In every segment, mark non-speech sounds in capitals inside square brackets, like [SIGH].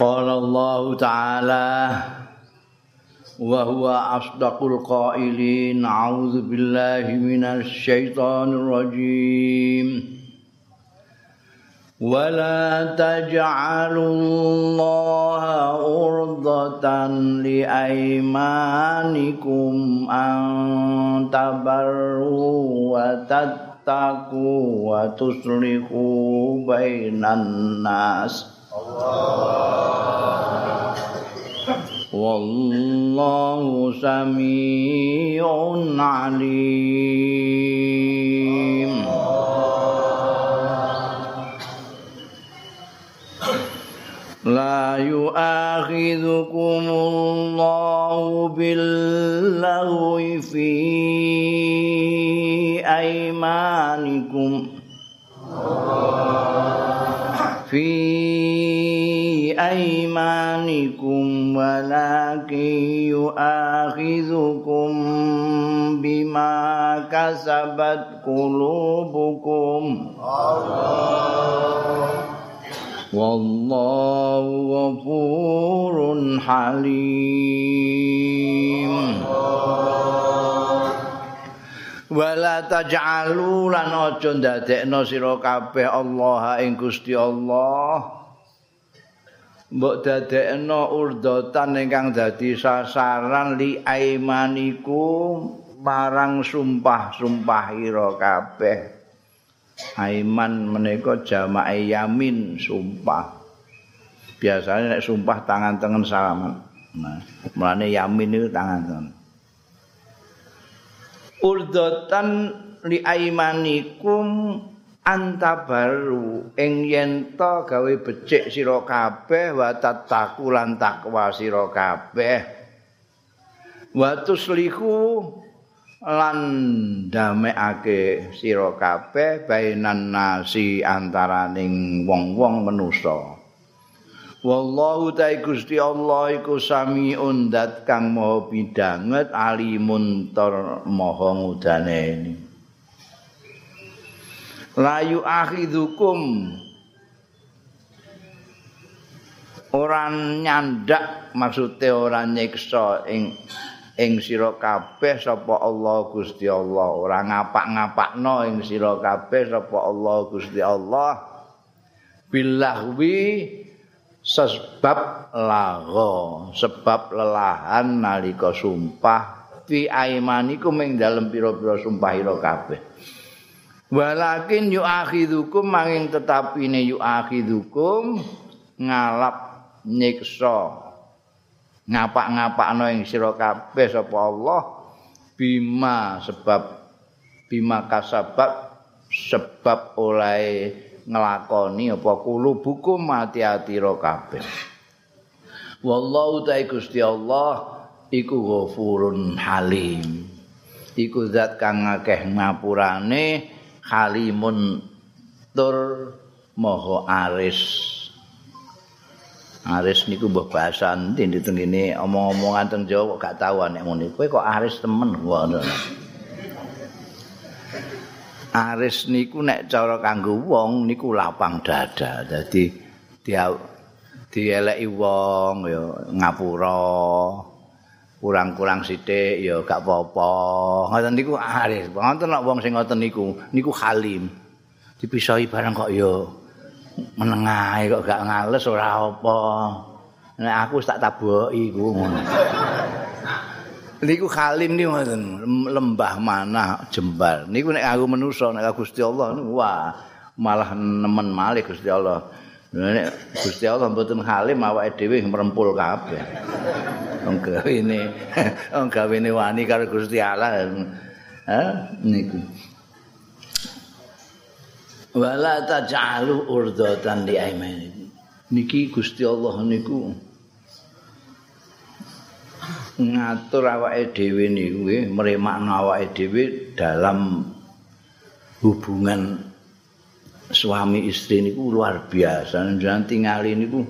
قال الله تعالى وهو أصدق القائلين أعوذ بالله من الشيطان الرجيم. ولا تجعلوا الله عرضة لأيمانكم أن تبروا وتتقوا وتصلحوا بين الناس. والله سميع عليم. لا يؤاخذكم الله باللغو في أيمانكم. أيمانكم ولكن يؤاخذكم بما كسبت قلوبكم والله غفور حليم wala taj'alu lan aja ndadekno sira kabeh Allah ing Gusti Allah mbok dadekno urdatan ingkang dadi sasaran li aimaniku marang sumpah-sumpah ira kabeh. Aiman menika jamae yamin sumpah. Biasanya nek sumpah tangan tengen salaman. Nah mulane yamin itu tangan tengen. Urdatan li aimanikum antabaru. Ing yen to gawe becik sira kabeh wa tataku lan takwa sira kabeh. Wa tuslihu lan damekake sira kabeh bainan nasi antaraning wong-wong manusa. Wallahu ta Gusti Allah iku samiun dat kang maha bidanget alimun tor maha ngudane layu akhidukum orang nyandak maksudnya orang nyiksa ing ing sira kabeh sapa Allah Gusti Allah. Ora ngapak-ngapakno ing sira kabeh sapa Allah Gusti Allah. Bilahwi sebab lago sebab lelahan nalika sumpah. Fi aimanikum ing dalem pira-pira sumpah ira kabeh Walakin yu'akhidukum manging tetapi ne yu'akhidukum ngalap nyiksa. Ngapak-ngapakno ing sira kabeh sapa Allah bima sebab bima kasabab sebab oleh nglakoni apa kulubukum mati-ati ro kabeh. Wallahu ta'ala Gusti Allah iku ghafurun halim. Iku zat kang akeh ngapurane halimun tur moho aris. Aris niku mbah bahasa endi ditengene omong-omongan teng Jawa gak tau nek ngene. Kowe kok aris temen? Ngono. Aris niku nek cara kanggo wong niku lapang dada. Dadi dia dieleki wong ya ngapura kurang-kurang sithik ya gak apa-apa. Ngoten niku aris. Wonten nek wong sing ngoten niku, niku halim. Dipisahi barang kok ya menengahe kok gak ngales ora apa. Nek aku tak taboki iku ngono. Niku halim niku ngoten, lembah mana jembal. Niku nek aku manusa nek Gusti Allah wah malah nemen malih Gusti Allah. Nek Gusti Allah mboten halim awake dhewe merempul kabeh. Wong gawene [LAUGHS] wong gawene wani karo Gusti Allah. Ha niku. Wala taj'alu urdatan li aymanikum. Niki Gusti Allah niku ngatur awake dhewe niku nggih mremakno awake dhewe dalam hubungan suami istri niku luar biasa. Njenengan tingali niku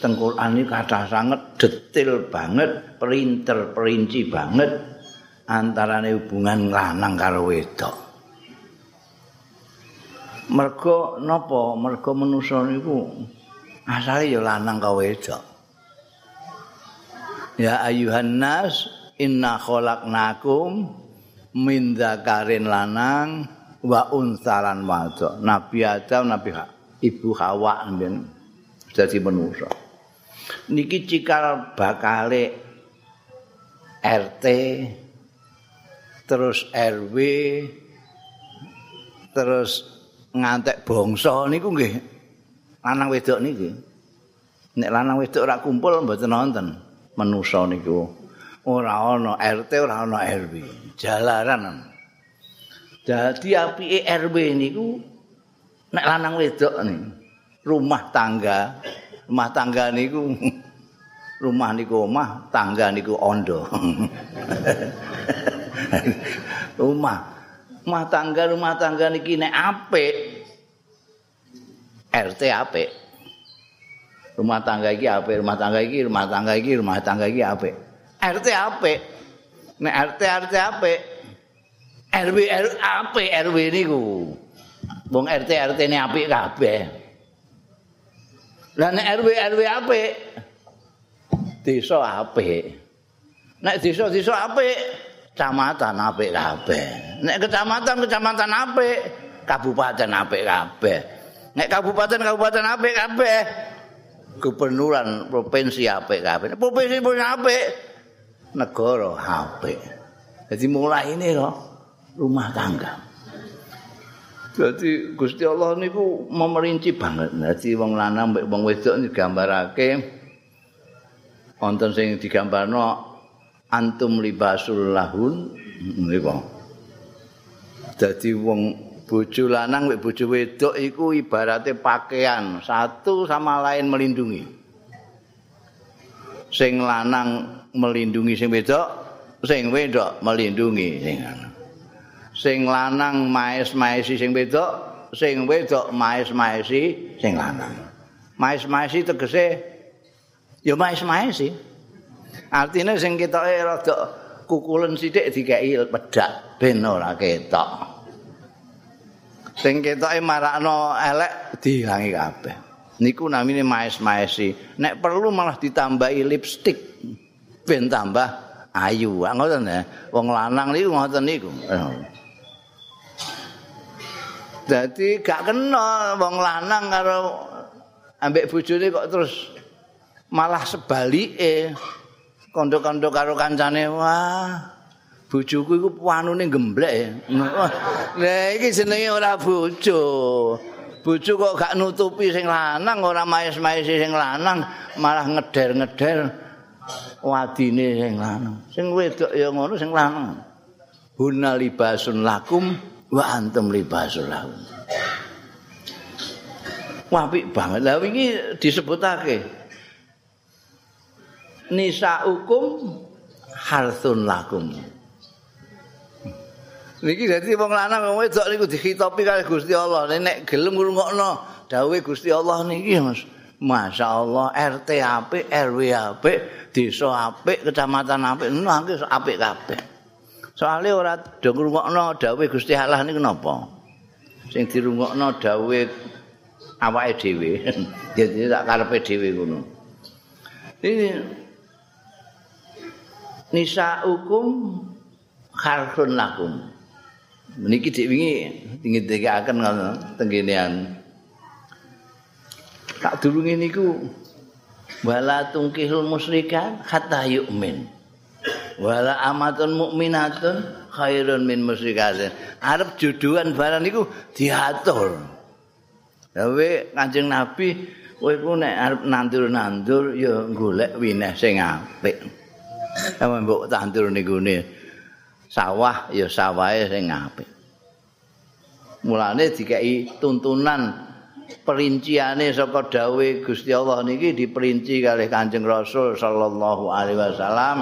teng Quran iki kathah sanget detail banget perinter perinci banget antarane hubungan lanang karo wedok. Mergo napa mergo manusa niku asale ya lanang kau wedok. Ya ayuhan nas inna khalaqnakum min dzakarin lanang wa unsalan wadok nabi adam nabi ibu hawa ben dadi manusa niki cikal bakale RT terus RW terus ngantek bangsa niku nggih. Lanang wedok niki. Nek lanang wedok ora kumpul mboten nonton manusa niku. Ora ana RT ora ana RW jalaran dadi apike RW niku nek lanang wedok nih rumah tangga rumah tangga niku [LAUGHS] rumah niku omah tangga niku ondo. [LAUGHS] Rumah rumah tangga rumah tangga niki nek apik RT apik. Rumah tangga iki apik rumah tangga iki rumah tangga iki rumah tangga iki apik. RT apik. Nek RT RT apik RW RW apik RW niku wong RT RT ne apik kabeh lah nek RW RW apik desa apik nek desa-desa apik kecamatan apik kabeh. Nek kecamatan kecamatan apik, kabupaten apik kabeh. Nek kabupaten kabupaten apik kabeh. Gubernuran provinsi apik kabeh. Provinsi pun apik. Negara apik. Jadi mulai ini loh rumah tangga. Jadi Gusti Allah niku memerinci banget. Jadi wong lanang mbek wong wedok digambarake wonten sing digambarno antum libasul lahun niku dadi wong bojo lanang mek bojo wedok iku ibarate pakaian satu sama lain melindungi sing lanang melindungi sing wedok sing wedok melindungi sing lanang sing lanang maes-maesi sing wedok sing wedok maes-maesi sing lanang maes-maesi tegese ya maes-maesi Artinya sing ketoke rada kukulen sithik dikeki pedak ben ora ketok. Sing ketoke marakno elek dihangi kabeh. Niku namine maes-maesi. Nek perlu malah ditambahi lipstik ben tambah ayu. Ngoten ya. Wong lanang niku ngoten niku. Dadi gak kena wong lanang karo ambek bojone kok terus malah sebalike. kondo-kondo karo kancane wah bojoku iku puanune gemblek [LAUGHS] lha iki jenenge ora bojo. Bojo kok gak nutupi sing lanang ora maes-maes sing lanang malah ngeder-ngeder wadine sing lanang. Sing wedok ya ngono sing lanang. Hunna libasun lakum wa antum libasul lahum Wapik banget. Lah wingi disebutake nisaukum harsun lakum. Niki dadi wong lanang wong wedok niku dikhitopi kali Gusti Allah. Nek gelem ngrungokno dawuhe Gusti Allah niki Mas. Masya Allah RT apik, RW apik, desa apik, kecamatan apik, nangke apik kabeh. Soale ora do ngrungokno dawuhe Gusti Allah niku napa? Sing dirungokno dawuhe awake dhewe. [LAUGHS] Dadi tak karepe dhewe ngono. Ini nisaukum kharsun lakum. Meniki dik wingi tinggi ngono tenggenean. Tak durunge niku wala tungkihul musyrikan hatta yu'min. Wala amatun mukminatun khairun min musyrikatin. Arep jodohan barang niku diatur. Dawe Kanjeng Nabi kowe ku nek arep nandur-nandur ya golek wineh sing apik. Emang mbok tandur niku sawah ya sawahe sing apik. Mulane dikai tuntunan perinciane saka dawuhe Gusti Allah niki diperinci kalih Kanjeng Rasul sallallahu alaihi wasallam.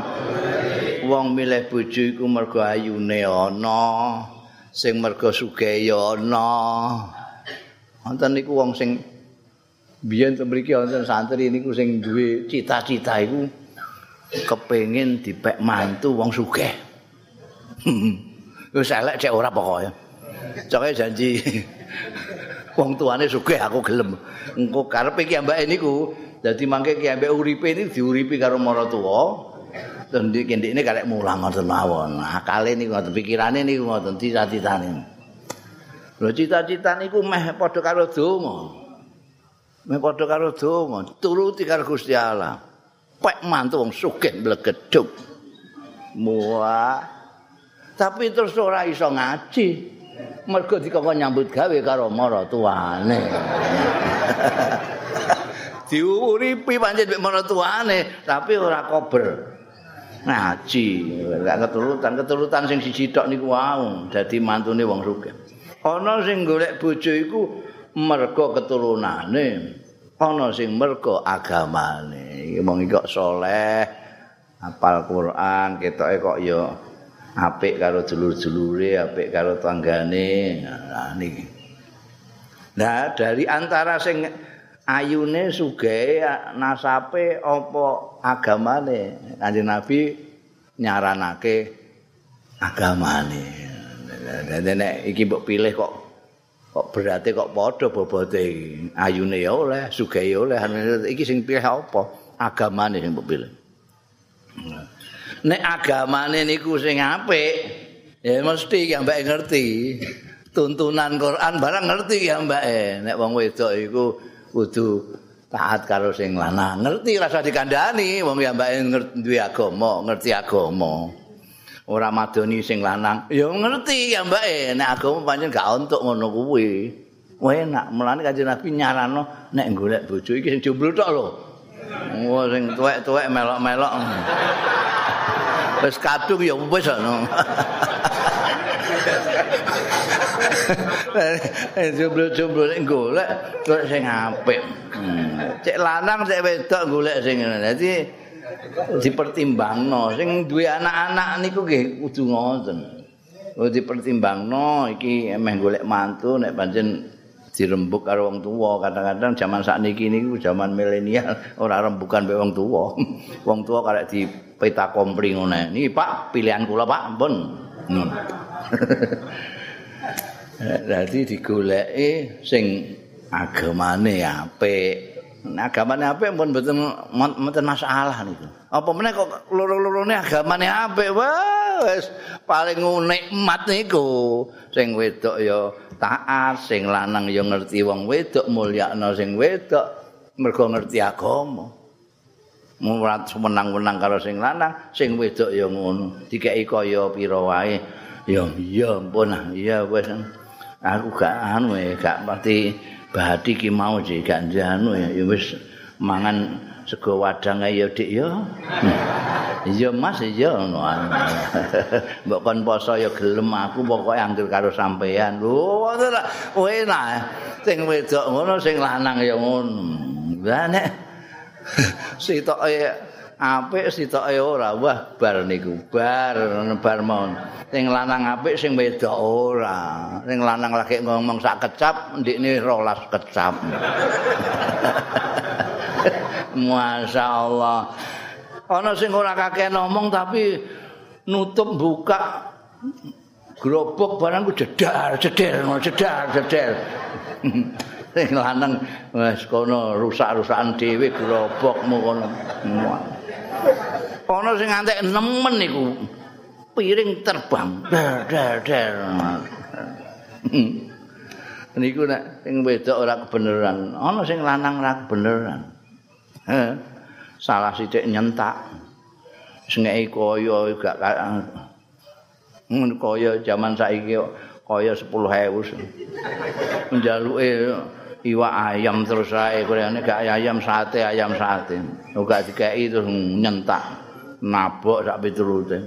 Wong milih bojo iku mergo ayune ana, sing mergo sugih ana. Wonten niku wong sing biyen mriki wonten santri niku sing duwe cita-cita iku kepengin dipek mantu wong sugih. [LAUGHS] Wis elek cek ora pokoke. Coke janji [LAUGHS] wong tuane sugih aku gelem. Engko karepe ki ambake niku dadi mangke ki ambek uripe ini diuripi karo maratuwa. Dan di kene ini karek mulang ngoten mawon. Akale niku ngoten pikirane niku ngoten cita-citane. Lho cita-cita niku meh padha karo donga. Meh padha karo donga, turuti karo Gusti Allah. Pek mantu wong sugih mblegedhuk. Muah. Tapi terus ora iso ngaji. Mergo dikon nyambut gawe karo maratuwane. [LAUGHS] Diuripi pancen mek maratuwane, tapi ora kober. ngaji gak keturutan keturutan sing siji tok niku wau dadi mantune wong sugih ana sing golek bojo iku mergo keturunane ana sing mergo agamane iki kok saleh hafal Quran ketoke kok ya apik karo dulur-dulure apik karo tanggane. Nah niki. Nah dari antara sing ayune sugih nasape apa agamane? Kanjeng nabi nyaranake agamane. Nek iki mbok pilih kok kok berarti kok padha bobote ayune ya oleh sugih ya oleh. Iki sing pilih apa? Agamane sing mbok pilih nek agamane niku sing apik ya mesti ya mbak ngerti tuntunan Quran barang ngerti ya mbak nek wong wedok iku kudu taat karo sing lanang. Ngerti rasa dikandani wong ya mbake ngerti agama, ngerti agama. Ora madoni sing lanang, ya ngerti ya mbake nek agama pancen gak untuk ngono kuwi. Enak, mulane kanjeng Nabi nyarano nek golek bojo iki sing jomblo tok lho. Wah sing tuwek-tuwek melok-melok. Wis kadung ya wis ngono. jomblo-jomblo nek golek golek sing apik. Cek lanang cek wedok golek sing ngene. Dadi dipertimbangno sing duwe anak-anak niku nggih kudu ngoten. Oh dipertimbangno iki emeh golek mantu nek pancen dirembuk karo wong tuwa kadang-kadang zaman sakniki niku zaman milenial ora rembukan mbek wong tuwa [LAUGHS] wong tuwa karek di peta kompli ngene niki Pak pilihan kula Pak ampun hmm. [LAUGHS] Dadi digoleki sing agamane apik. Agamane apik pun mboten mboten masalah niku. Apa meneh kok loro-lorone agamane apik wis paling nikmat niku. Sing wedok ya taat, sing lanang ya ngerti wong wedok mulyakno sing wedok mergo ngerti agama. Murat menang-menang karo sing lanang, sing wedok ya ngono. Dikeki kaya pira wae. Ya iya ampun, iya wis. aku gak anu gak pasti bahati ki mau sih gak anu ya ya wis mangan sego wadang ya dik ya. Iya mas iya ngono. [LAUGHS] Mbok kon poso ya gelem aku pokoke anggere karo sampean lho ora enak sing wedok ngono sing lanang ya ngono. Lah nek [LAUGHS] sitoke apik sitoke ora. Wah bar niku. Bar bar mon sing lanang apik sing wedok ora. Sing lanang lagi ngomong sak kecap ndikne 12 kecap. [LAUGHS] Masya Allah. Ana sing ora kakek ngomong tapi nutup buka grobok barang ku jedar jedar jedar jedar. [LAUGHS] Sing lanang wis kono rusak-rusakan dhewe grobokmu kono ana sing ngantek nemen niku piring terbang. Dar dar dar. [LAUGHS] Niku nek sing wedok ora kebenaran ana sing lanang ora kebenaran. Eh salah sithik nyentak. Sengeki kaya gak ngono kaya jaman saiki kaya 10000 njaluke iwak ayam terus ae kurene gak ayam sate ayam sate. Ora dikeki terus nyentak nabok sak piturute.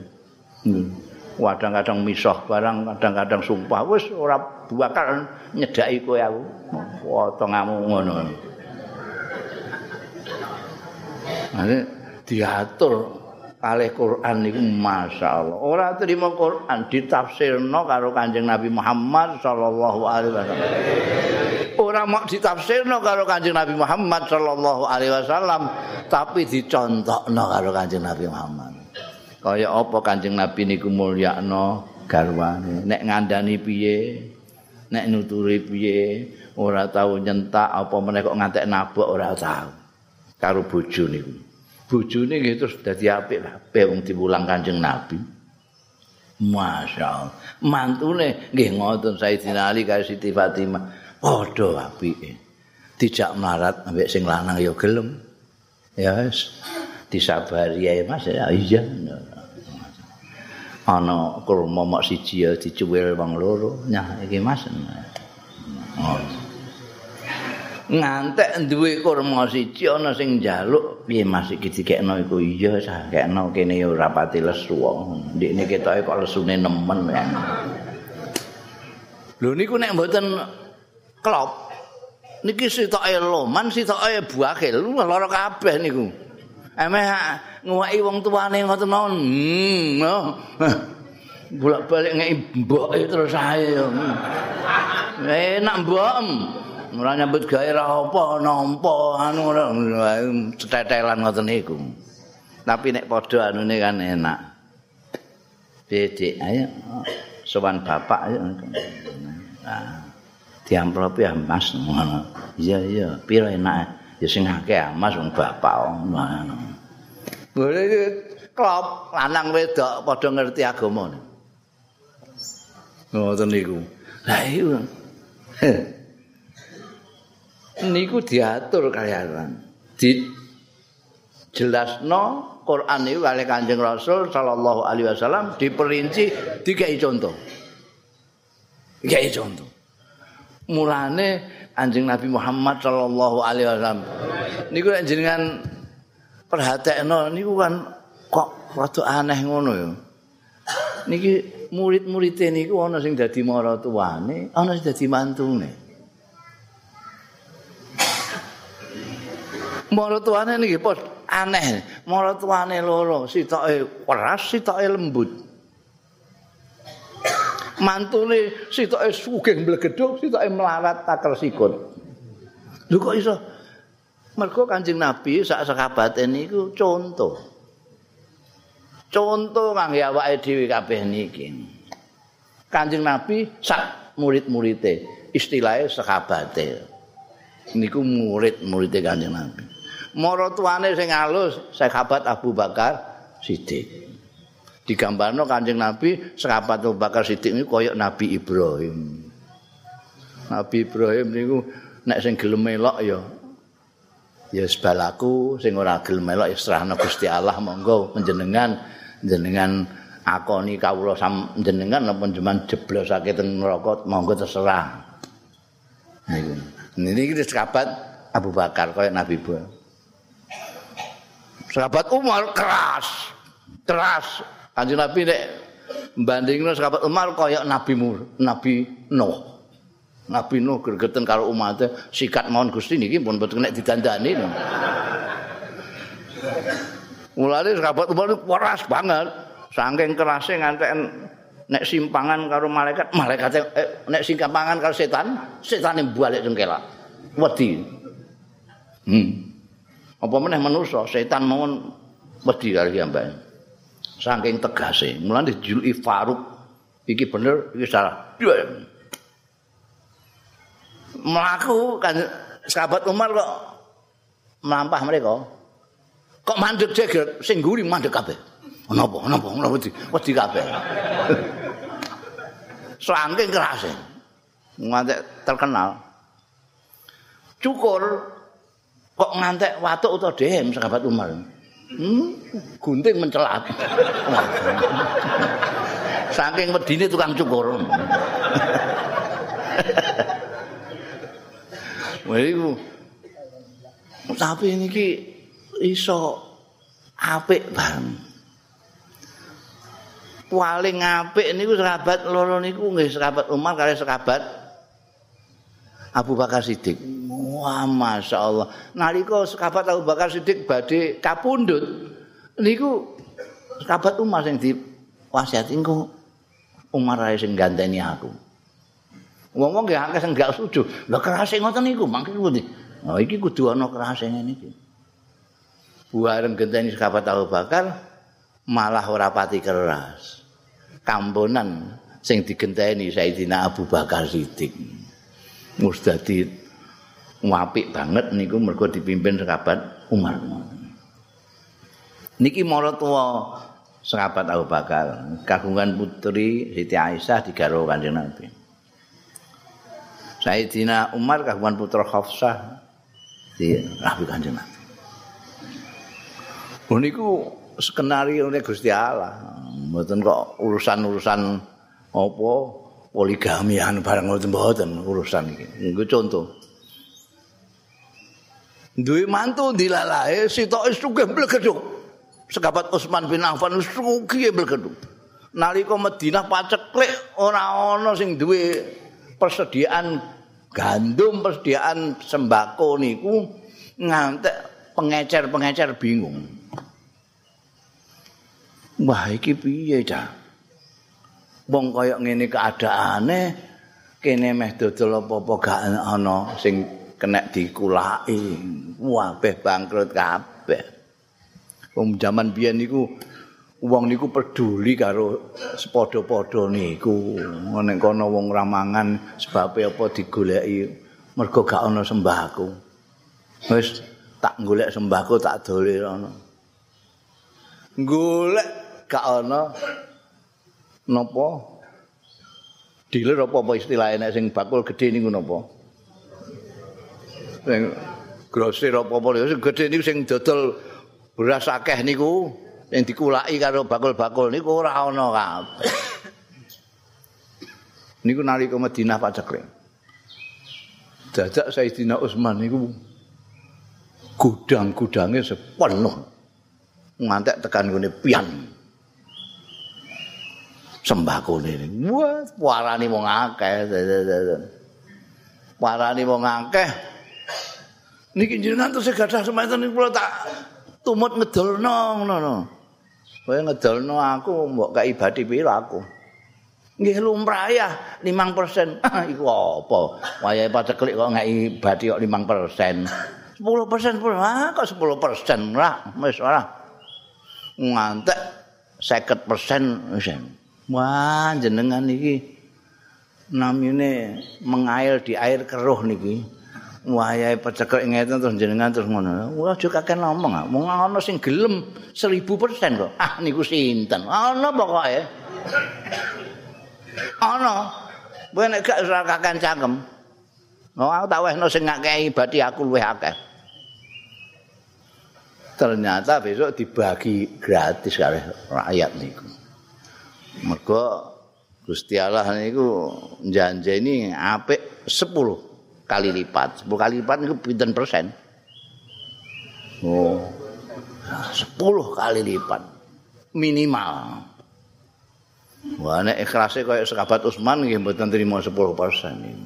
Kadang-kadang misah barang kadang-kadang sumpah. Wis ora bakal nyedaki kowe aku. Potongamu ngono. Ane diatur kalih Quran niku masyaallah. Ora terima Quran ditafsirno karo Kanjeng Nabi Muhammad sallallahu alaihi wasallam. Ora mau ditafsirno karo Kanjeng Nabi Muhammad sallallahu alaihi wasallam, tapi dicontohno karo Kanjeng Nabi Muhammad. Kaya apa Kanjeng Nabi niku mulyakno garwane, nek ngandani piye, nek nuturi piye ora tau nyentak apa meneh kok ngantek nabok ora tau karo bojo niku bojone nggih terus dadi apik kabeh wong diwulang Kanjeng Nabi. Masya Allah. Mantune nggih ngoten Sayyidina Ali karo Siti Fatimah. Padha apike. Dijak melarat ambek sing lanang ya gelem. Ya wis disabari ya Mas. Ya iya. Ana kurma mok siji ya dicuwil wong loro. Nyah iki Mas. oh. Ngantek duwe kurma siji ana sing njaluk piye Mas iki dikekno iku iya sah kekno kene ya ora pati lesu ndikne ketoke kok lesune nemen ya lho niku nek mboten klop niki sitoke loman sitoke buakil lara kabeh niku emeh nguwaki wong tuane ngoten mawon. Hmm. Oh. Bolak-balik ngeki mboke terus ae. Enak mbok. Ora nyambut gawe ra apa nampa anu ora cetetelan ngoten niku. Tapi nek padha anune kan enak. Dedek ayo sowan bapak ayo. Nah, diamplopi Mas ngono. Iya iya, piro enak. Ya sing akeh Mas wong bapak ngono. Boleh klop lanang wedok padha ngerti agama. Ngoten niku. Lah iku. Niku diatur kalian. Di jelasno Quran itu kali Kanjeng Rasul sallallahu alaihi wasallam diperinci dikai contoh. Dikai contoh. Mulane Anjing Nabi Muhammad sallallahu alaihi wasallam niku jenengan perhatekno niku kan kok rada aneh ngono ya. Niki murid-muride niku ana sing dadi maratuwane, ana sing dadi mantune. Maratuwane niki pos aneh. Maratuwane loro, sitoke keras, sitoke lembut. Mantune sitoke sugih mblegedhuk, sitoke melarat takel sikut. Lho kok iso Mergo Kanjeng Nabi sak sakabate niku contoh. Contoh kangge awake dhewe kabeh niki. Kanjeng Nabi sak murid-muride, istilahnya sakabate. Niku murid-muride Kanjeng Nabi. Mara tuane sing alus sahabat Abu Bakar Siddiq. Digambarno Kanjeng Nabi sahabat Abu Bakar Siddiq niku kaya Nabi Ibrahim. Nabi Ibrahim niku nek sing gelem melok ya ya sebalaku sing ora gelem melok ya serahna Gusti Allah monggo panjenengan jenengan akoni kawula sam jenengan napa cuman jeblosake teng neraka monggo terserah niku niki sahabat Abu Bakar kaya Nabi Bu sahabat Umar keras keras kanjeng Nabi nek bandingno sahabat Umar kaya Nabi Mur Nabi Nuh Nabi Nuh gregeten karo umatnya sikat mohon Gusti niki pun betul nek didandani. Mulane sahabat Umar keras banget. Saking kerasnya ngantek nek simpangan karo malaikat, malaikat eh, nek simpangan karo setan, setan yang balik jengkelak. Wedi. Hmm. Apa meneh manusa, setan mohon wedi karo mbak. Saking tegase, mulane dijuluki Faruk. Iki bener, iki salah. Dua. melaku kan sahabat Umar kok melampah mereka kok mandek jeger sing guri mandek kabeh napa napa napa wedi wedi kabeh saking kerase ngantek terkenal cukur kok ngantek watuk utawa dehem sahabat Umar hmm, gunting mencelat [LAUGHS] saking wedine tukang cukur [LAUGHS] iku. Tapi niki iso apik banget. Paling apik niku sahabat loro niku nggih sahabat Umar kali sahabat Abu Bakar Siddiq. Wah, Masya Allah. Nalika sahabat Abu Bakar Siddiq badhe kapundhut niku sahabat Umar sing diwasiati engko Umar ae sing ganteni aku. Wong-wong nggih akeh sing gak setuju. Lah kerase ngoten niku, mangke kuwi. Oh iki kudu ana kerase ngene iki. Buareng genteni sahabat Abu Bakar malah ora pati keras. Kambonan sing digenteni Sayyidina Abu Bakar Siddiq. Mus dadi apik banget niku mergo dipimpin sahabat Umar. Niki mara tuwa sahabat Abu Bakar, kagungan putri Siti Aisyah digarwa Kanjeng Nabi. Sayyidina Umar kagungan putra Hafsah di Nabi Kanjeng Nabi. Oh niku skenario oleh Gusti Allah. Mboten kok urusan-urusan apa poligamian barang ngoten mboten urusan iki. Niku contoh. Duwe mantu dilalae sitoke sugih blekeduk. Sekabat Utsman bin Affan sugih blekeduk. Nalika Madinah paceklik ora ana sing duwe persediaan gandum, persediaan sembako niku ngantek pengecer-pengecer bingung. Wah iki piye cah? Wong kaya ngene keadaane kene meh dodol apa-apa gak ana sing kena dikulaki. Wah beh bangkrut kabeh. Wong jaman biyen niku wong niku peduli karo sepadha-padha niku. Nek kono wong ramangan sebab apa digoleki mergo gak ana sembako. Wis tak golek sembako tak dolir ana. Golek gak ana napa? Dealer apa apa istilah enek sing bakul gedhe niku napa? Sing grosir apa apa sing gedhe niku sing dodol beras akeh niku sing dikulaki karo bakul-bakul niku ora ana kabeh. Niku nalika Madinah pacekling dadak Sayyidina Utsman niku gudang-gudange sepenuh. Ngantek tekan ngene pian sembako ini. Wah, warani wong akeh. Warani wong akeh. Niki jenengan terus gadah sementen niku kula tak tumut ngedolno ngono no. Kowe ngedolno aku mbok kei ibadi pira aku. Nggih lumrah ya 5%. [LAUGHS] Ah, iku apa? Wayahe paceklik kok ngei ibadi kok 5%. 10% pun ah kok 10% lah wis ora. Ngantek 50% wis. Wah, jenengan iki namine mengail di air keruh niki. Wah, pecekek ngeten terus jenengan terus ngono. Wah, aja kakek ngomong. Wong ana sing gelem 1000% kok. Ah, niku sinten? Ana pokoke. Ana. Kowe nek gak ora kakek cangkem. Oh, aku tak wehno sing ngakei bati aku luwih akeh. Ternyata besok dibagi gratis karo rakyat niku. Mergo Gusti Allah niku janjeni apik 10 kali lipat. 10 kali lipat niku pinten persen? Oh. 10 kali lipat minimal. Wah nek ikhlase kaya sekabat Utsman nggih mboten trimo 10 persen iki.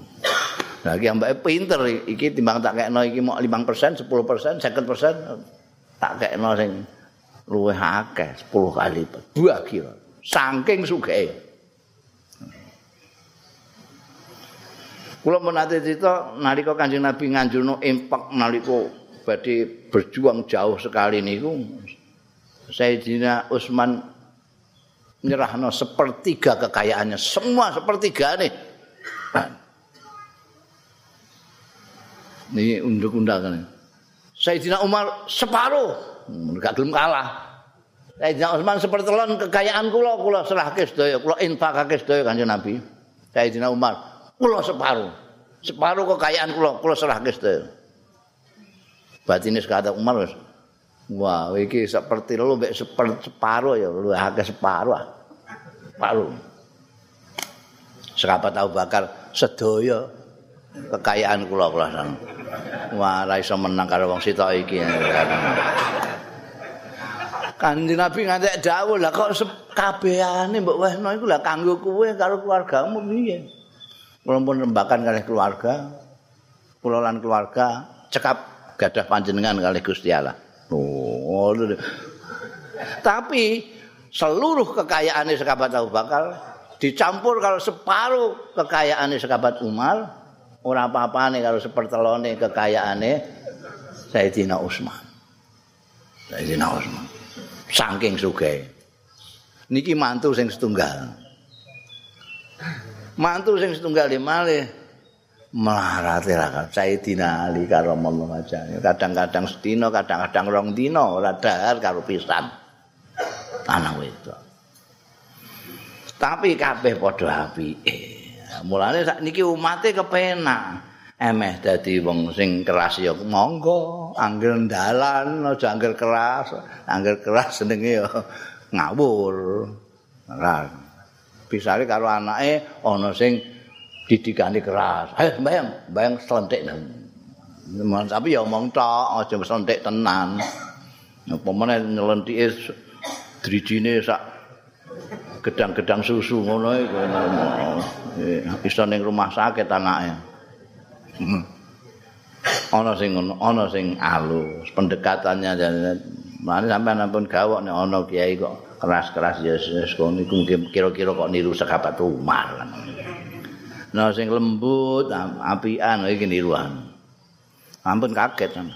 Lah iki ambake pinter iki timbang tak kekno iki mau 5 persen, 10 persen, 50 persen tak kekno sing luwih akeh 10 kali lipat. Bagi saking sugih. Kula menate cerita nalika Kanjeng Nabi nganjurno impak nalika badhe berjuang jauh sekali niku Sayyidina Utsman nyerahno sepertiga kekayaannya, semua sepertiga nih. Ini unduk-undakan. Sayyidina Umar separuh, gak gelem kalah. Sayyidina Utsman sepertelon kekayaan kula kula serahke sedaya kula infakake sedaya Kanjeng Nabi. Sayyidina Umar kula separuh. Separuh kekayaan kula kula serahke sedaya. Batine kata Umar wis Wah, iki seperti lu mbek separuh ya, lu akeh separuh. Separuh. Sekapat Abu Bakar sedaya kekayaan kula kula sang. Wah, ra iso menang karo wong sitok iki. Kanjeng Nabi ngantek dawuh lah kok kabehane mbok wehno iku lah kanggo kowe karo keluargamu piye. Kula pun rembakan kalih keluarga. Kula lan keluarga cekap gadah panjenengan kalih Gusti Allah. Oh, Tapi seluruh kekayaane sekabat Abu Bakar dicampur kalau separuh kekayaane sekabat Umar, ora apa-apane kalau sepertelone kekayaane Sayyidina Utsman. Sayyidina Utsman. Saking sugih. Niki mantu sing setunggal. mantu sing setunggal malih melarate ra Sayyidina Ali karamallahu wajhahu kadang-kadang sedina kadang-kadang rong dina ora dahar karo pisan. Anak wedok. Tapi kabeh padha apike. Mulane sakniki umate kepenak emeh dadi wong sing keras ya monggo anggere dalan aja anggere keras anggere keras senenge ya ngawur ora pisare karo anake ana sing didikane keras. Ayo bayang, bayang selentik. Tapi ya omong tok, aja selentik tenan. Apa meneh nyelentike drijine sak gedang-gedang susu ngono iku. Iso ning rumah sakit anake. Ana sing ngono, ana sing alus, pendekatannya Mane sampean ampun gawok nek ana kiai kok keras-keras ya wis kono iku kira-kira kok niru sekabat Umar. Nah sing lembut, apian iki niruan. Ampun kaget sampe.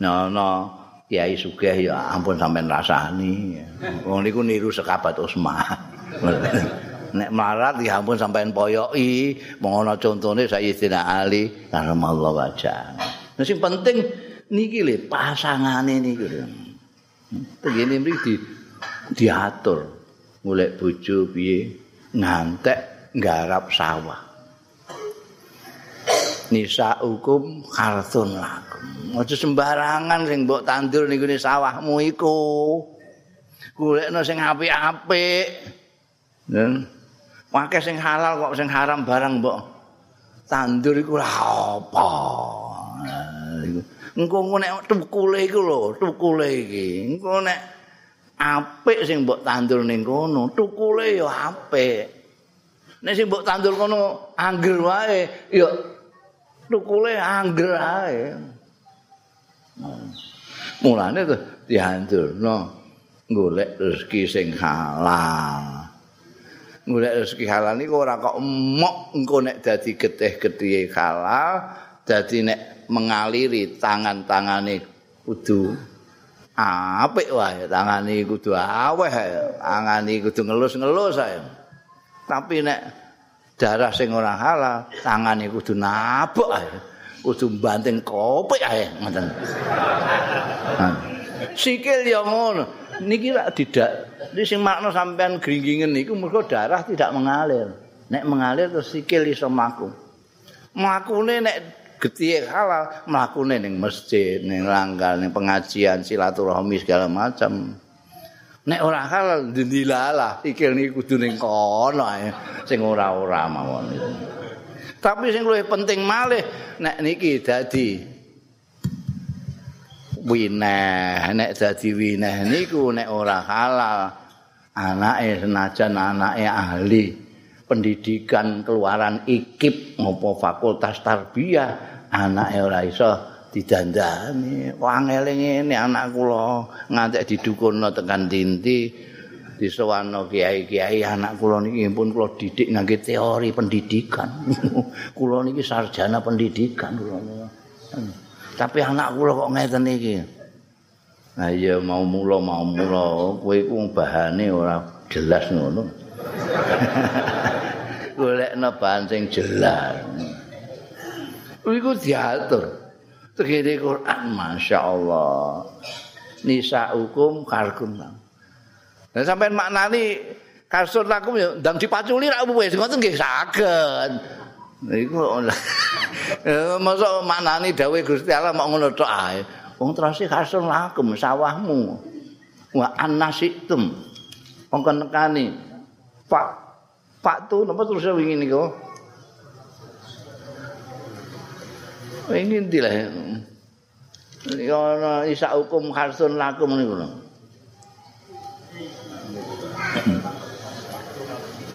Nah, no, Kiai Sugih ya ampun sampean rasani. Wong niku niru sekabat Usman. [LAUGHS] Nek marat ya ampun sampean poyoki, mengono contone Sayyidina Ali karamallahu wajah. Nah sing penting niki lho pasangane niki lho. Begini mriki diatur golek bojo piye ngantek nggarap sawah. Nisa hukum kartun lakum. Aja sembarangan sing mbok tandur niku ni sawahmu iku. Golekno sing apik-apik. Pakai sing halal kok sing haram barang mbok tandur iku lah apa. Engko nek tukule iku lho, tukule iki. Engko nek apik sing mbok tandur ning kono, tukule ya apik. Nek sing mbok tandur kono angger wae, ya tukule angger ae. Mulane tuh diandurno golek rezeki sing halal. Golek rezeki halal niku ora kok emok engko nek dadi getih-getihe halal, dadi nek mengaliri tangan-tangane kudu apik wae, tangane kudu aweh, tangane kudu ngelus-ngelus ae. Tapi nek darah sing ora halal, tangane kudu nabok ae. Kudu banting kopik ae ngoten. Sikil ya ngono. Niki lak tidak iki sing makna sampean gringgingen niku mergo darah tidak mengalir. Nek mengalir terus sikil iso mlaku. Mlakune nek getihe halal, mlakune ning masjid, ning langgar, ning pengajian, silaturahmi segala macam. nek ora halal dilalah iki niku kudu ning kono ae sing ora-ora mawon tapi sing luwih penting malih nek niki dadi wineh nek dadi wineh niku nek ora halal. Anake senajan anake ahli pendidikan keluaran ikip ngopo fakultas tarbiyah anake ora iso didandani. Wangele ngene anak kula ngantek didukunno tekan dinti disewano kiai-kiai anak kula niki pun kula didik ngangge teori pendidikan. [LAUGHS] Kula niki sarjana pendidikan kula tapi anak kula kok ngeten iki. Nah iya mau mulo mau mulo kowe iku bahane ora jelas ngono. [LAUGHS] Golekno bahan sing jelas. Iku diatur. Tegene Quran Masya Allah Nisa hukum karkum Dan sampai maknani Kasur lakum ya Dam dipaculi rak wis ngoten nggih saged. Iku masuk maknani dawuh Gusti Allah mau ngono tok ae. Wong terus kasur lakum sawahmu. Wa annasitum. Wong nekani. Pak Pak tu napa terus wingi niku? Ini ndi lah. Ya ana isa hukum harsun lakum niku lho.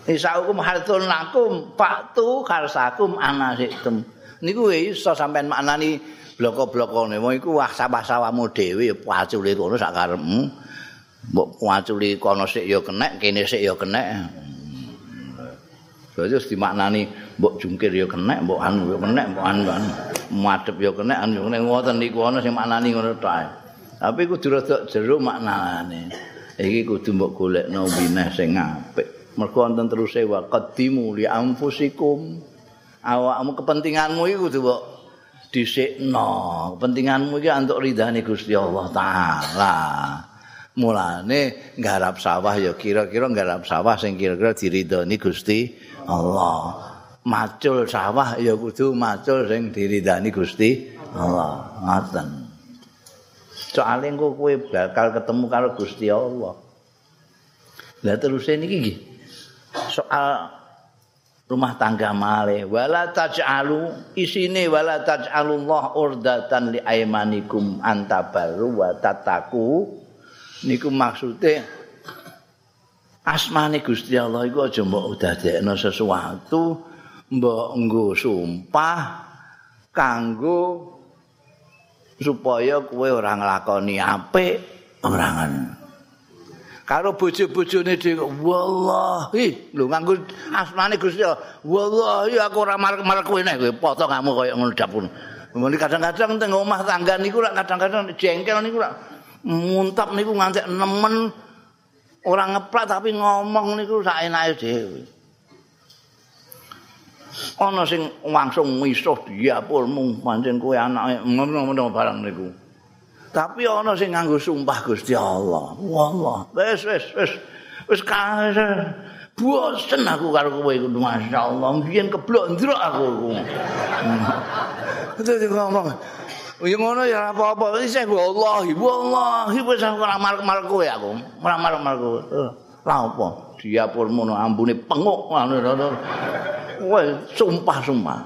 Isa hukum harsun lakum faktu karsakum anasitum. Niku iso sampean maknani bloko-blokone. Wong iku wah sawah-sawahmu dhewe paculi kono sak karepmu. Mbok paculi kono sik ya kenek, kene sik ya kenek. Terus dimaknani mbok jungkir ya kenek, mbok anu ya kenek, mbok anu. Madhep ya kenek, anu nek ngoten niku ana sing maknani ngono tok. Tapi kudu rada jero maknane. Iki kudu mbok golekno wineh sing apik. Mergo wonten teruse wa qaddimu li anfusikum. Awakmu kepentinganmu iku kudu mbok dhisikno kepentinganmu iki untuk ridhane Gusti Allah taala. Mulane nggarap sawah ya kira-kira nggarap sawah sing kira-kira diridhoni Gusti Allah. Macul sawah ya kudu macul sing diridhani Gusti Allah. Ngoten. Soalnya kok kowe bakal ketemu karo Gusti Allah. Lah terus niki soal rumah tangga male wala taj'alu isine wala taj'alullah urdatan li aymanikum antabaru wa tataku. Niku maksude asmane Gusti Allah iku aja mbok dadekno sesuatu mbok nggo sumpah kanggo supaya kowe ora nglakoni apik ora ngono karo bojo-bojone dhewe wallahi. Lho nganggo asmane Gusti Allah wallahi aku ora marek-marek kowe nek kowe potong kamu kaya ngono dapur Mene kadang-kadang teng omah tangga niku lak kadang-kadang jengkel niku lak muntap niku ngantek nemen ora ngeplak tapi ngomong niku sak enake dhewe. Ana sing langsung misuh diapurmu pancen kowe anake ngono-ngono barang niku Tapi ana sing nganggo sumpah Gusti Allah. Wallah, wis wis wis wis kae. Bosen aku karo kowe iku masyaallah. Biyen keblok ndrok aku. Itu ngomong. Ya ngono ya apa-apa wis aku wallahi wallahi wis aku ora marek-marek kowe aku. Ora marek-marek kowe. Lah apa? Diapurmu ambune penguk ngono. Wah, sumpah-sumpah.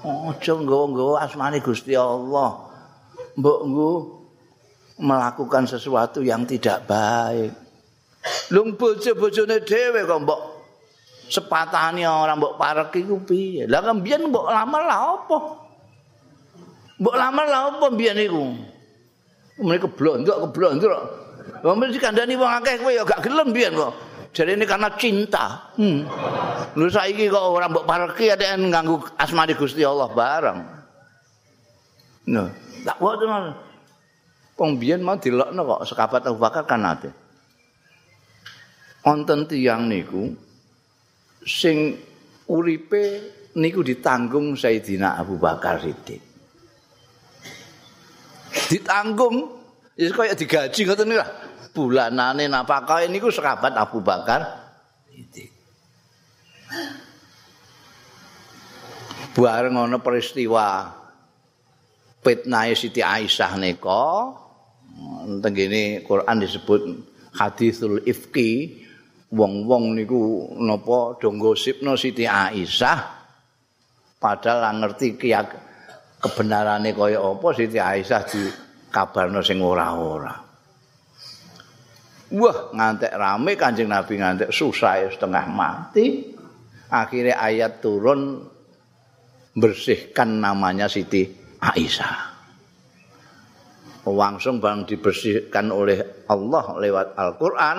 Aja nggawa-nggawa asmane Gusti Allah. Mbok nggo melakukan sesuatu yang tidak baik. Lung bojo-bojone dhewe kok mbok sepatane ora mbok parek iku piye? Lah kan biyen mbok lamar lah apa? Mbok lamar lah apa biyen iku? Mereka keblondok keblondok. Wong mesti kandhani wong akeh kowe ya gak gelem biyen kok. Jadi ini karena cinta. Hmm. Lu saiki kok ora mbok pareki ada yang ganggu asmani Gusti Allah bareng. Nah, tak wae Wong biyen mau dilokno kok sekabat Abu Bakar kan ate. Wonten tiyang niku sing uripe niku ditanggung Sayyidina Abu Bakar Siddiq. Ditanggung ya kaya digaji ngoten niku. Bulanane napakah niku sekabat Abu Bakar Siddiq. Bareng ana peristiwa fitnah Siti Aisyah nika tenggene Quran disebut hadisul ifki wong-wong niku napa do gosipno Siti Aisyah padahal ngerti kebenarane kaya apa Siti Aisyah di kabarno sing ora-ora Wah, ngantek rame Kanjeng Nabi ngantek susah setengah mati. Akhirnya ayat turun bersihkan namanya Siti Aisyah. Langsung bang dibersihkan oleh Allah lewat Al-Qur'an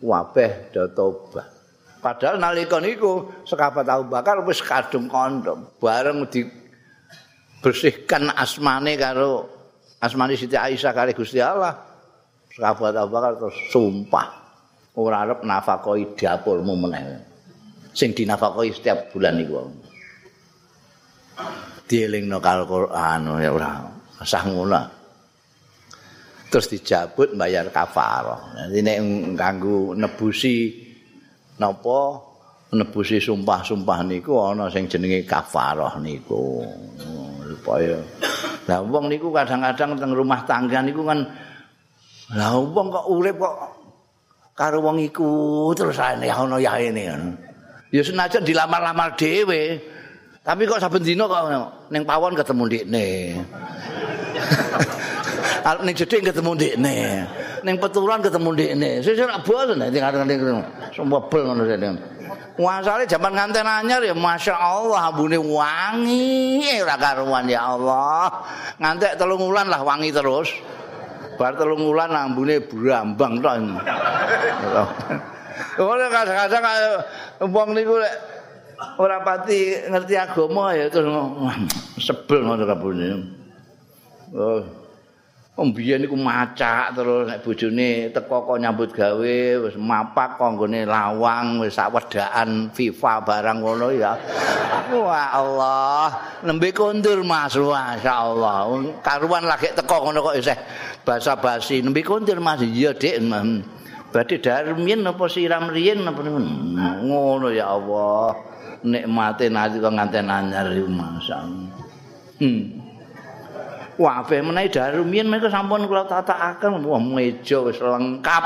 wabeh do tobat. Padahal nalika niku sekabat Abu Bakar wis kadung kondom bareng dibersihkan asmane karo asmane Siti Aisyah kali Gusti Allah. Sekabat Abu Bakar terus sumpah ora arep nafakoi dapurmu meneh. Sing dinafakoi setiap bulan niku. Dielingno karo Quran ya ora sah ngono. Terus dijabut bayar kafarah. Jadi nek ganggu nebusi napa nebusi sumpah-sumpah niku ana sing jenenge kafarah niku. Supaya lah wong niku kadang-kadang teng rumah tangga niku kan lah wong kok urip kok karo wong iku terus ae ana ya ini. Ya senajan dilamar-lamar dhewe. Tapi kok saben dina kok ning pawon ketemu [LAUGHS] ndekne. ning jeding ketemu ndekne. Ning peturan ketemu ndekne. Sesuk ora bosen nek ngarep ketemu. Sumpah bel ngono sene. Wasale jaman nganten anyar ya Masya Allah ambune wangi ora karuan ya Allah. Ngantek telung wulan lah wangi terus. Bar telung wulan ambune brambang tok. Ora kadang-kadang wong niku lek ora pati ngerti agama ya terus sebel ngono kabune. Oh. Pembiyen iku macak terus nek bojone teko kok nyambut gawe wis mapak kok nggone lawang wis sak wedaan FIFA barang ngono ya. Wah Allah, nembe kondur Mas, masyaallah. Karuan lagi teko ngono kok isih basa-basi. Nembe kondur Mas, iya Dik. Berarti darmien apa siram riyen apa ngono ya Allah. Nikmate nanti kok nganten anyar masyaallah. Hmm. Wafe menawi darumian mereka sampun kula tatakaken wah meja wis lengkap.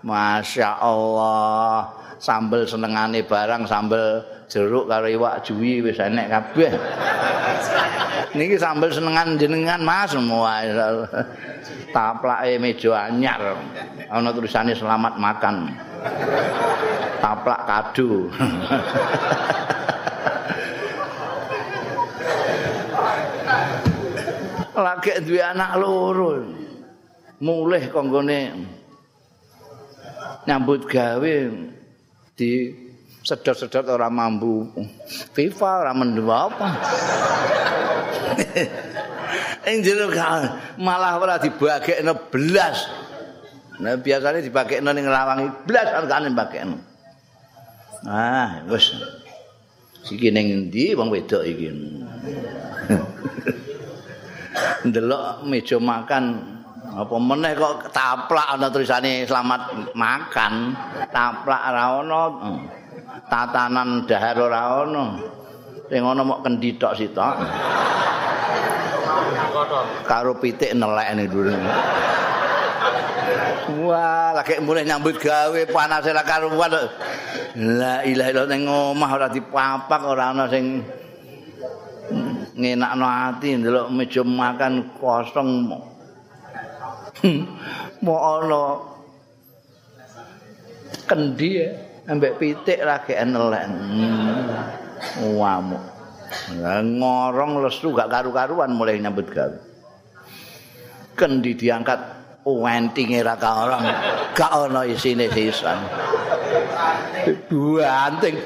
Masya Allah. Sambel senengane barang sambel jeruk karo iwak juwi wis enek kabeh. Niki sambel senengan jenengan Mas semua. Taplake meja anyar. Ana tulisane selamat makan. Taplak kado. [LAUGHS] lagi duwe anak loro. Mulih konggone nyambut gawe di sedot-sedot ora mampu. FIFA ora mendem apa. [LAUGHS] Ing jero malah ora dibagekno belas. Nah biasanya dibagekno ning lawangi blas arkane bagekno. Ah, wis. Iki ning endi wong wedok iki? [LAUGHS] ndelok meja makan. Apa meneh kok taplak ana tulisane selamat makan. Taplak ora ana tatanan dahar ora ana sing ana mok kendi tok sitok. Karo pitik nelek dhuwur. Wah, lagi mulai nyambut gawe panas ora karuan. La ilaha illallah ning omah ora dipapak ora ana sing ngenakno ati ndelok meja makan kosong mo [LAUGHS] ana kendi ambek pitik lagi enelek. Hmm. wamu ngorong lesu gak karu-karuan mulai nyambut gawe. Kendi diangkat wentinge ra orang. Gak ana isine sisan. Dua anting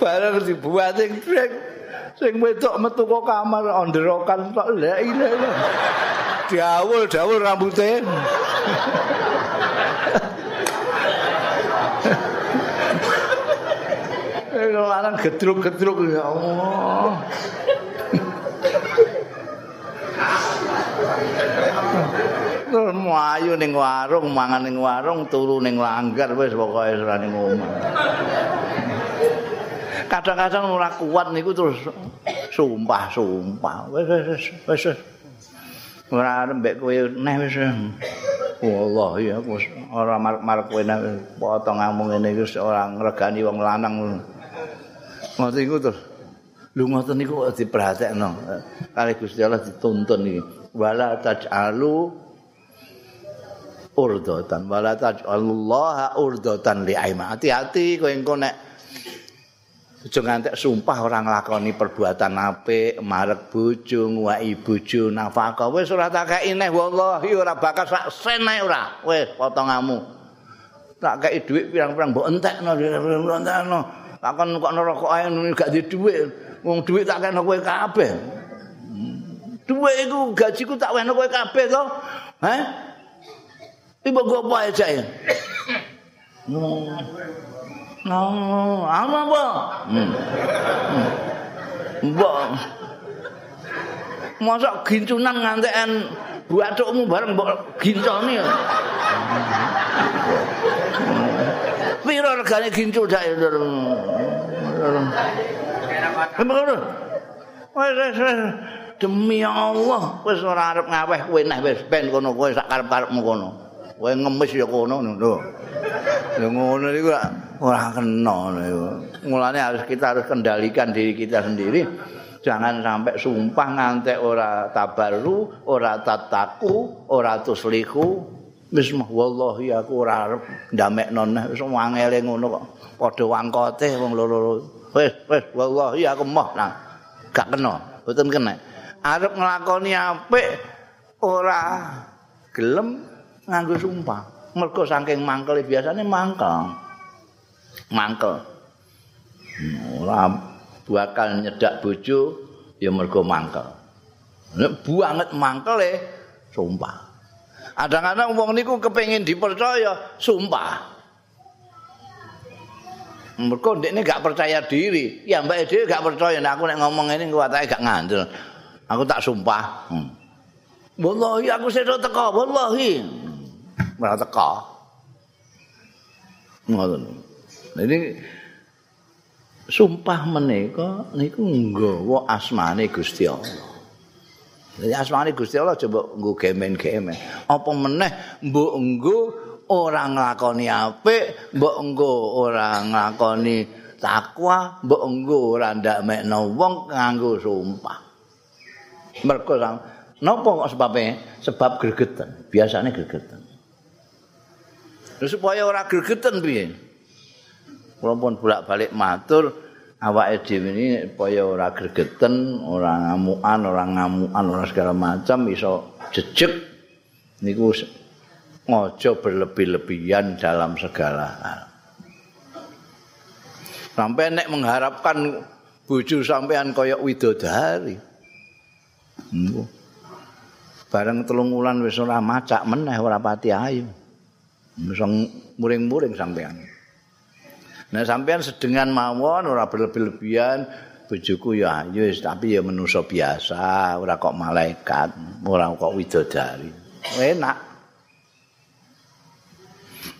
bareng dibuat sing brek sing wedok metu kok kamar onderokan tok la ilaha diawul dawul rambute Eh lanang gedruk-gedruk ya Allah. Terus ayu ning warung, mangan ning warung, turu ning langgar wis pokoke ora ning omah. Kadang-kadang ora kuat niku terus sumpah-sumpah. Wis wis wis. Ora mbek kowe neh wis. Allah ya wis ora marek kowe neh potong ngomong ngene iki ora ngregani wong lanang. Ngoten iku terus. Lu ngoten niku diperhatekno. Kali Gusti Allah dituntun iki. Wala taj'alu urdatan wala taj'alullaha urdatan li aima. Hati-hati kowe engko nek Aja ngantek sumpah orang nglakoni perbuatan apik, marek bojo, nguwaki bojo, nafkah wis ora tak kei neh wallahi ora bakal sak sen ae ora. Wis potonganmu. Tak kei dhuwit pirang-pirang mbok entekno, entekno. Takon kok neraka ae gak di dhuwit. Wong dhuwit tak kene kowe kabeh. Dhuwit iku gajiku tak wehno kowe kabeh to. Heh? Ibu gue apa aja ya? Oh, apa apa? Hmm. Mbok. Masa gincunan ngantekan buatukmu bareng mbok ginconi. Piro regane gincu dak ya. Demi Allah, wis ora arep ngaweh kowe neh wis ben kono kowe sak karep-karepmu kono. Kowe ngemis ya kono lho. Ya ngono iku ora kena mulane harus kita harus kendalikan diri kita sendiri. Jangan sampai sumpah ngantek ora tabaru ora tataku ora tusliku. Wis wallahi aku ora arep ndamekno neh. Wis wangele ngono kok. Padha wangkote wong loro wis wis wallahi aku moh nah gak kena. Mboten kena. Arep nglakoni apik ora gelem nganggo sumpah mergo saking mangkel biasane mangkel mangkel ora bakal nyedak bojo ya mergo mangkel. Nek banget mangkele sumpah. Kadang-kadang wong niku kepengin dipercaya, sumpah. Mergo ndekne gak percaya diri. Ya mbak dhewe gak percaya nek aku nek ngomong ini kuwatake gak ngandel. Aku tak sumpah. Hmm. Wallahi aku sedo teko, wallahi. Ora teko. Ngoten. Ini sumpah menika niku nggawa asmane Gusti Allah. Jadi asmane Gusti Allah coba nggo gemen-gemen. Apa meneh mbok nggo ora nglakoni apik, mbok nggo ora nglakoni takwa, mbok nggo ora ndamekno wong nganggo sumpah. Mergo napa kok sebabe? Sebab gregeten. Biasane gregeten. Supaya ora gregeten piye? Kula pun bolak-balik matur awake dhewe ini supaya ora gregeten, ora ngamukan, ora ngamukan, ora segala macam iso jejeg niku ngojo berlebih-lebihan dalam segala hal. Sampai nek mengharapkan bojo sampean kaya widodari. Bareng telung wulan wis ora macak meneh ora pati ayu. Wis muring-muring sampean. Nah sampean sedengan mawon ora berlebih-lebihan bojoku ya ayu tapi ya manusa biasa, ora kok malaikat, ora kok widodari. Enak.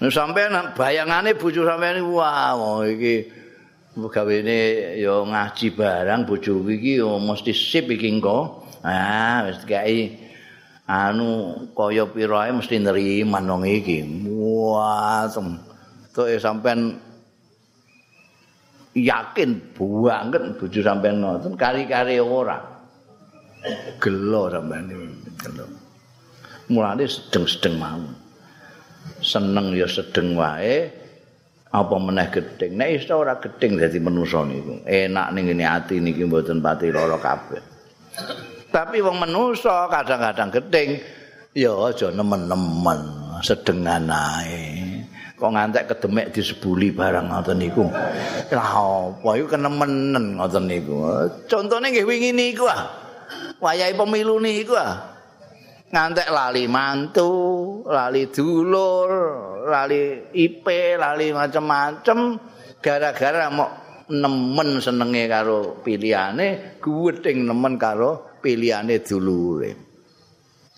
Nah sampean bayangane bojo sampean wah wow, iki gawene ya ngaji barang bojo iki ya mesti sip iki engko. Ah wis kae anu kaya pirae mesti nerima nang iki. Wah, tuh sampean yakin banget bojo sampean nonton kari-kari ora. Gelo sampean gelo. Mulane sedeng-sedeng mau. Seneng ya sedeng wae. Apa meneh gedeng. Nek iso ora gedeng dadi manusa niku. Enak ning ngene ati niki mboten pati lara kabeh. Tapi wong manusa kadang-kadang gedeng ya aja nemen-nemen sedengan ae. Kok ngantek kedemek disebuli barang ngoten niku. Lah apa iku kenemenen ngoten niku. Contone nggih wingi niku ah. Wayahe pemilu niku ah. Ngantek lali mantu, lali dulur, lali IP, lali macam-macam gara-gara mau nemen senenge karo pilihane, guweting nemen karo pilihane dulure.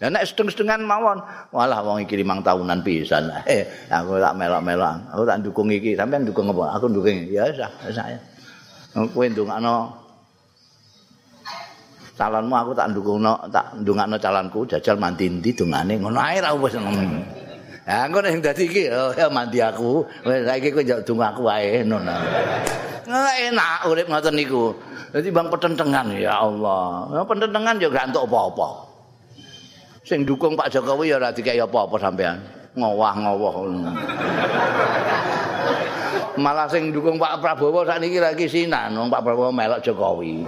Ya nek sedeng-sedengan mawon, walah wong iki limang tahunan pisan. Eh, aku tak melok-melok. Aku tak dukung iki, sampean dukung apa? Aku dukung. Ya wis, wis ae. Kowe ndongakno calonmu aku tak ndukungno, tak ndongakno calonku jajal mandi ndi dongane ngono ae ra wis ngono. Ya engko nek dadi iki ya mandi aku. Saiki kowe njok donga aku wae ngono. Enak urip ngoten niku. Dadi bang petentengan ya Allah. Ya petentengan ya gak entuk apa-apa. Sing dukung Pak Jokowi ya ora dikai apa-apa sampean. Ngowah-ngowah. Malah sing dukung Pak Prabowo sakniki lagi sinan wong Pak Prabowo melok Jokowi.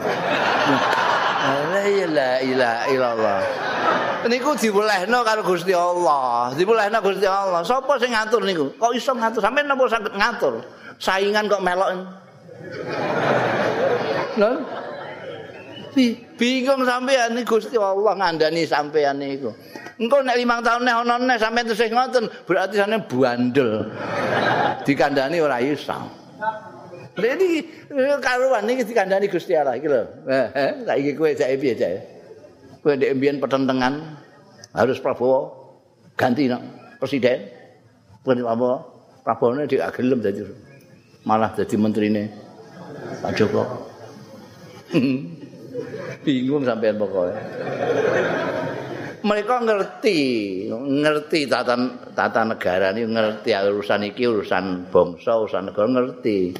La ilaha illallah. Niku diwelehno karo Gusti Allah. Diwelehno Gusti Allah. Sapa sing ngatur niku? Kok iso ngatur? Sampeyan napa saged ngatur? Saingan kok melok. Lho. Bingung sampean iki Gusti Allah ngandani sampean niku. Engko nek limang tahun nek ana nek sampean tesih ngoten, berarti sampean bandel. Dikandani ora iso. Jadi karuan iki dikandani Gusti Allah iki lho. Eh, eh saiki kowe jake piye jake? Kowe ndek mbiyen pertentangan harus Prabowo ganti no, presiden. Prabowo Prabowo ne dik gelem dadi malah dadi menterine Pak Joko. [LAUGHS] Bingung sampean pokoknya. Mereka ngerti, ngerti tata, tata negara ini, ngerti urusan iki, urusan bangsa, urusan negara, ngerti.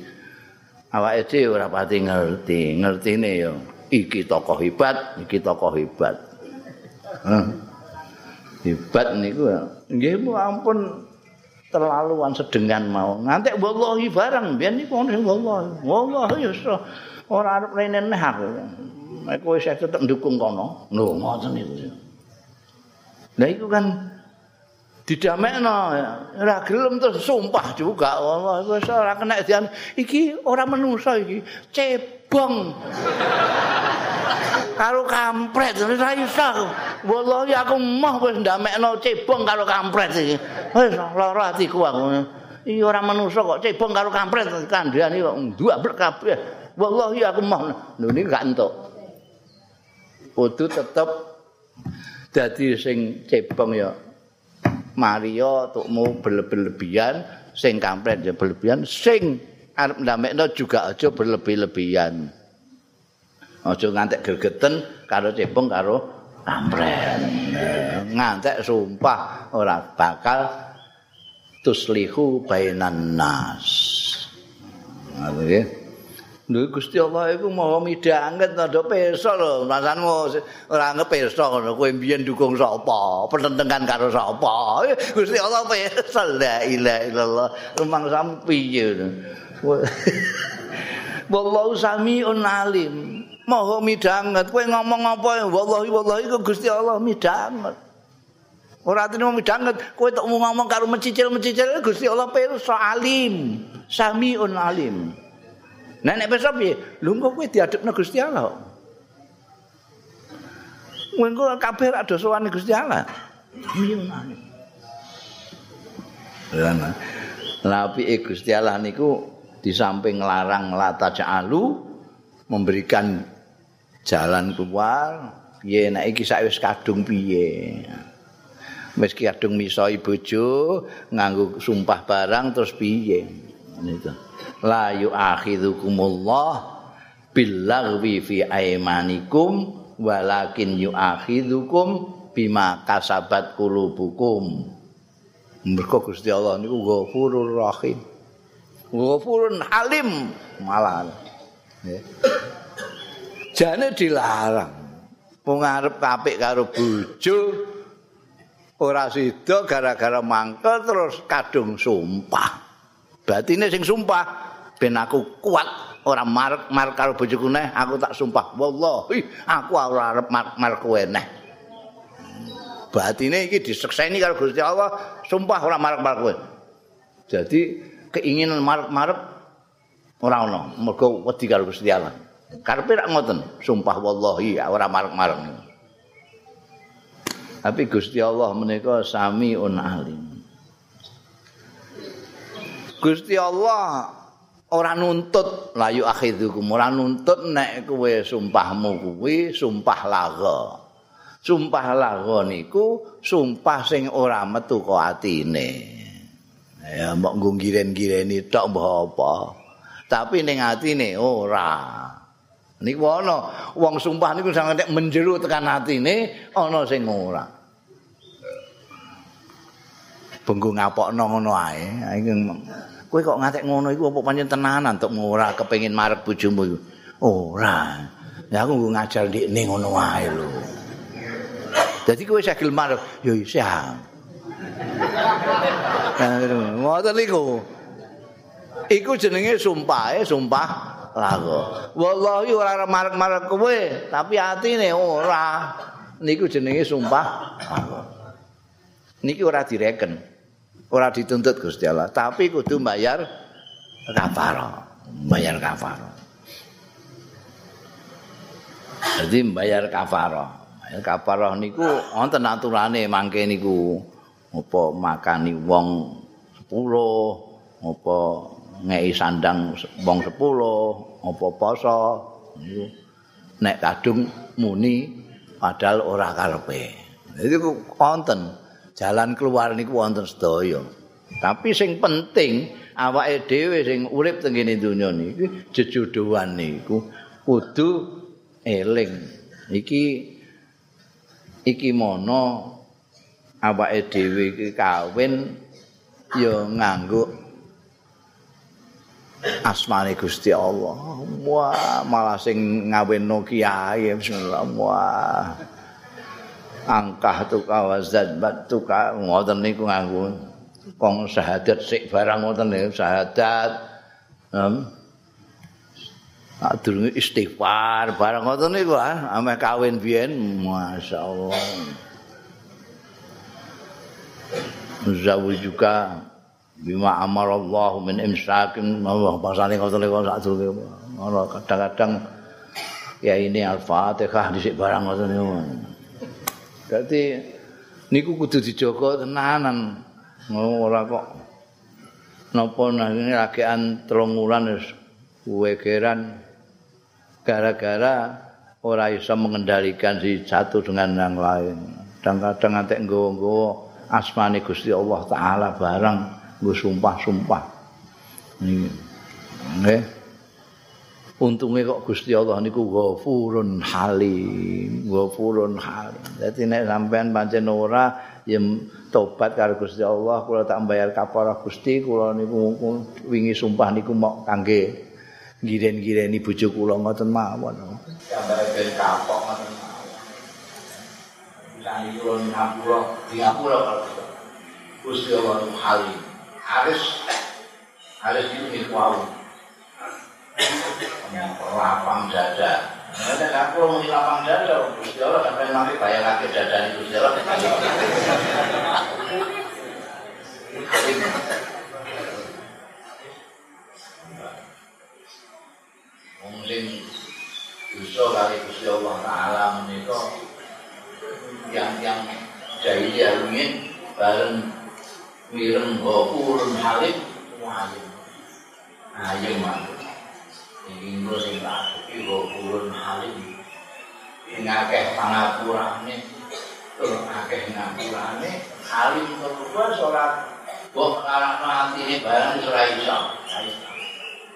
Awak itu ora pati ngerti, ngerti ini ya. Iki tokoh hebat, iki tokoh hebat. Huh? Hebat niku. Nggih ampun. Terlaluan sedengan mau. Ngantek wallahi barang biyen niku sing wallahi wallahi ya ora arep rene aku. Kowe sing tetep ndukung kono lho ngoten niku lha iku kan didamekno ora gelem terus sumpah juga. Allah wis ora kena dian iki ora menungso iki. Cebong karo kampret ora iso. Wallahi aku mah wis ndamekno cebong karo kampret iki. Wis lara atiku aku. Iki ora menungso kok cebong karo kampret kandhane kok nduablek kabeh. Wallahi aku mah. Lho niki gak entuk. Kudu tetep dadi sing cebong ya. Mario tukmu berlebihan sing kampret ya berlebihan sing arep ndamekno juga aja berlebih-lebihan aja ngantek gregeten karo cebong karo kampret ngantek sumpah ora bakal tuslihu bainan nas ngerti Lho Gusti Allah iku maha midhanget nanda pirsa lho, masanmu ora pirsa ngono kowe mbiyen dukung sapa, pertentangan karo sapa. Gusti Allah pirsa la ilaha illallah. Rumang sampiye. [LAUGHS] Wallahu samiun alim. Maha midhanget kowe ngomong apa wallahi wallahi iku Gusti Allah midhanget. Ora atine midhanget kowe tok ngomong karo mencicil-mencicil Gusti Allah pirsa alim. Samiun alim. Nek nek pirsa piye? Lho kok kowe diadepno Gusti Allah. Engko kabeh ra do Gusti Allah. Tapi Gusti Allah niku di samping larang lata ja'alu memberikan jalan keluar piye nek iki sak wis kadung piye? Wis kadung misoi bojo nganggo sumpah barang terus piye? Niku la yu'akhidhukumullah billaghwi fi aymanikum walakin yu'akhidhukum bima kasabat qulubukum. Mergo Gusti Allah niku Ghafurur Rahim. Ghafurun Halim. Malah. Jane dilarang. Wong arep apik karo bojo ora sida gara-gara mangkel terus kadung sumpah. Batine sing sumpah ben aku kuat ora marek marek karo bojoku neh aku tak sumpah. Wallahi aku ora arep marek kowe neh. Batine iki disekseni karo Gusti Allah sumpah ora marek marek kowe. Jadi keinginan marek marek ora ono. Mergo wedi karo Gusti Allah karepe rak ngoten sumpah wallahi ora marek marek tapi Gusti Allah menika samiun alim. Gusti Allah ora nuntut layu akhidhukum ora nuntut nek kowe sumpahmu kuwi sumpah laga. Sumpah laga niku sumpah sing ora metu kok atine. Ya mbok nggo giren-gireni tok mbah apa. Tapi ning atine ora niku ana wong sumpah niku sangat nek menjero tekan atine ana sing ora. Bengko ngapokno ngono ae. Kowe kok ngatek ngono iku apa pancen tenanan tok ora kepengin marep bojomu iku? Ora. Ya aku nggo ngajar ning ngono wae lho. Dadi kowe sakil marep yo isih ngoten niku. Iku jenenge sumpah sumpah lagu wallahi ora marep-marep kowe tapi atine ora niku jenenge sumpah lagu niki ora direken ora dituntut Gusti Allah, tapi kudu bayar kafara, bayar kafara. Jadi bayar kafara. Bayar kafara niku wonten aturane mangke niku apa makani wong 10, apa ngei sandang wong 10, apa poso nek kadung muni padahal ora karepe. Jadi wonten jalan keluar niku wonten sedaya. Tapi sing penting awake dhewe sing urip teng kene donya niku jejodohan niku kudu eling. Iki iki mono awake dhewe iki kawin ya nganggo asmane Gusti Allah. Wah, malah sing ngawinno kiai bismillah. Wah. angkah tuka wazat bat tuka ngoten niku nganggo kong syahadat sik barang ngoten niku syahadat um, Adurunge istighfar barang ngoten niku ah ame kawin biyen masyaallah juga bima amarallahu min imsakin Allah pasane ngoten kok sadurunge ora kadang-kadang ya ini al-fatihah dhisik barang ngoten niku. Dadi niku kudu dijaga tenanan. Ora kok. Napa nang ragian telung wulan wis wegeran gara-gara ora iso mengendalikan si satu dengan yang lain. Kadang-kadang antek nggawa-nggawa asmane Gusti Allah taala barang nggo sumpah-sumpah. Nggih. Untunge kok Gusti Allah niku Ghafurun Halim, Ghafurun Halim. Dadi nek sampean pancen ora ya tobat karo Gusti Allah, kula tak bayar kafarah Gusti, kula niku wingi sumpah niku mok kangge giren-gireni bojo kula ngoten mawon. Gusti Allah Halim. Harus harus itu ikhwau lapang dada Nanti aku mau lapang dada, Gusti Allah sampai nanti bayar lagi dada itu Gusti Allah. Mungkin dosa kali Gusti Allah Taala menikah yang yang jahili ingin bareng wireng gopurun halim walim ayem mah iki nggo sing tak iki gopurun halim. Ing akeh pangapurane tur akeh ngapurane halim terus ora kok karana atine barang ora iso.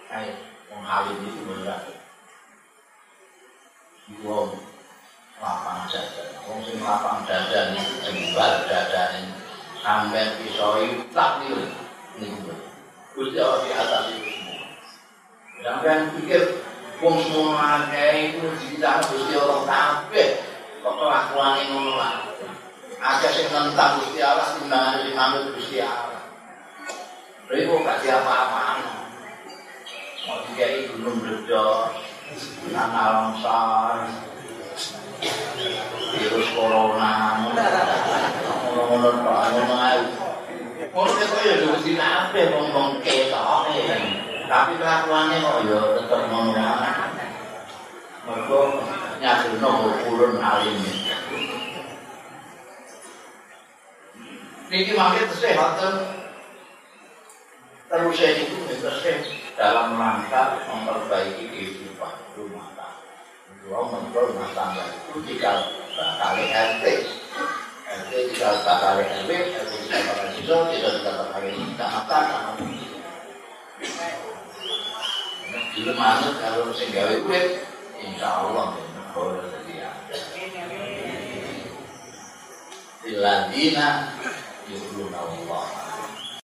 Ayo wong halim itu bener wong lapang dada wong sing lapang dada niku jembar dadane sampai bisa tak nih niku. Gusti Allah di atas itu semua. Sampai pikir wong semua itu cerita Gusti Allah kabeh. Kok kelakuan ngono lah. Ada sing nentang Gusti Allah timbangan di manut Gusti Allah. Ribu gak apa-apaan mau dikai gunung bledok nana longsor virus corona tok ngono ae. Ngono kok ya wis dinape ketok Tapi kelakuane kok ya tetep ngono ae. Mergo nyadurno kulun alim. Niki maksud kesehatan terus itu terus dalam rangka memperbaiki kehidupan rumah tangga. Dua rumah tangga itu jika kali RT RT kita bakal RW, RW kita bakal siswa, kita kita bakal kita makan, Dulu manut kalau sing gawe duit, insya Allah boleh sedia. Diladina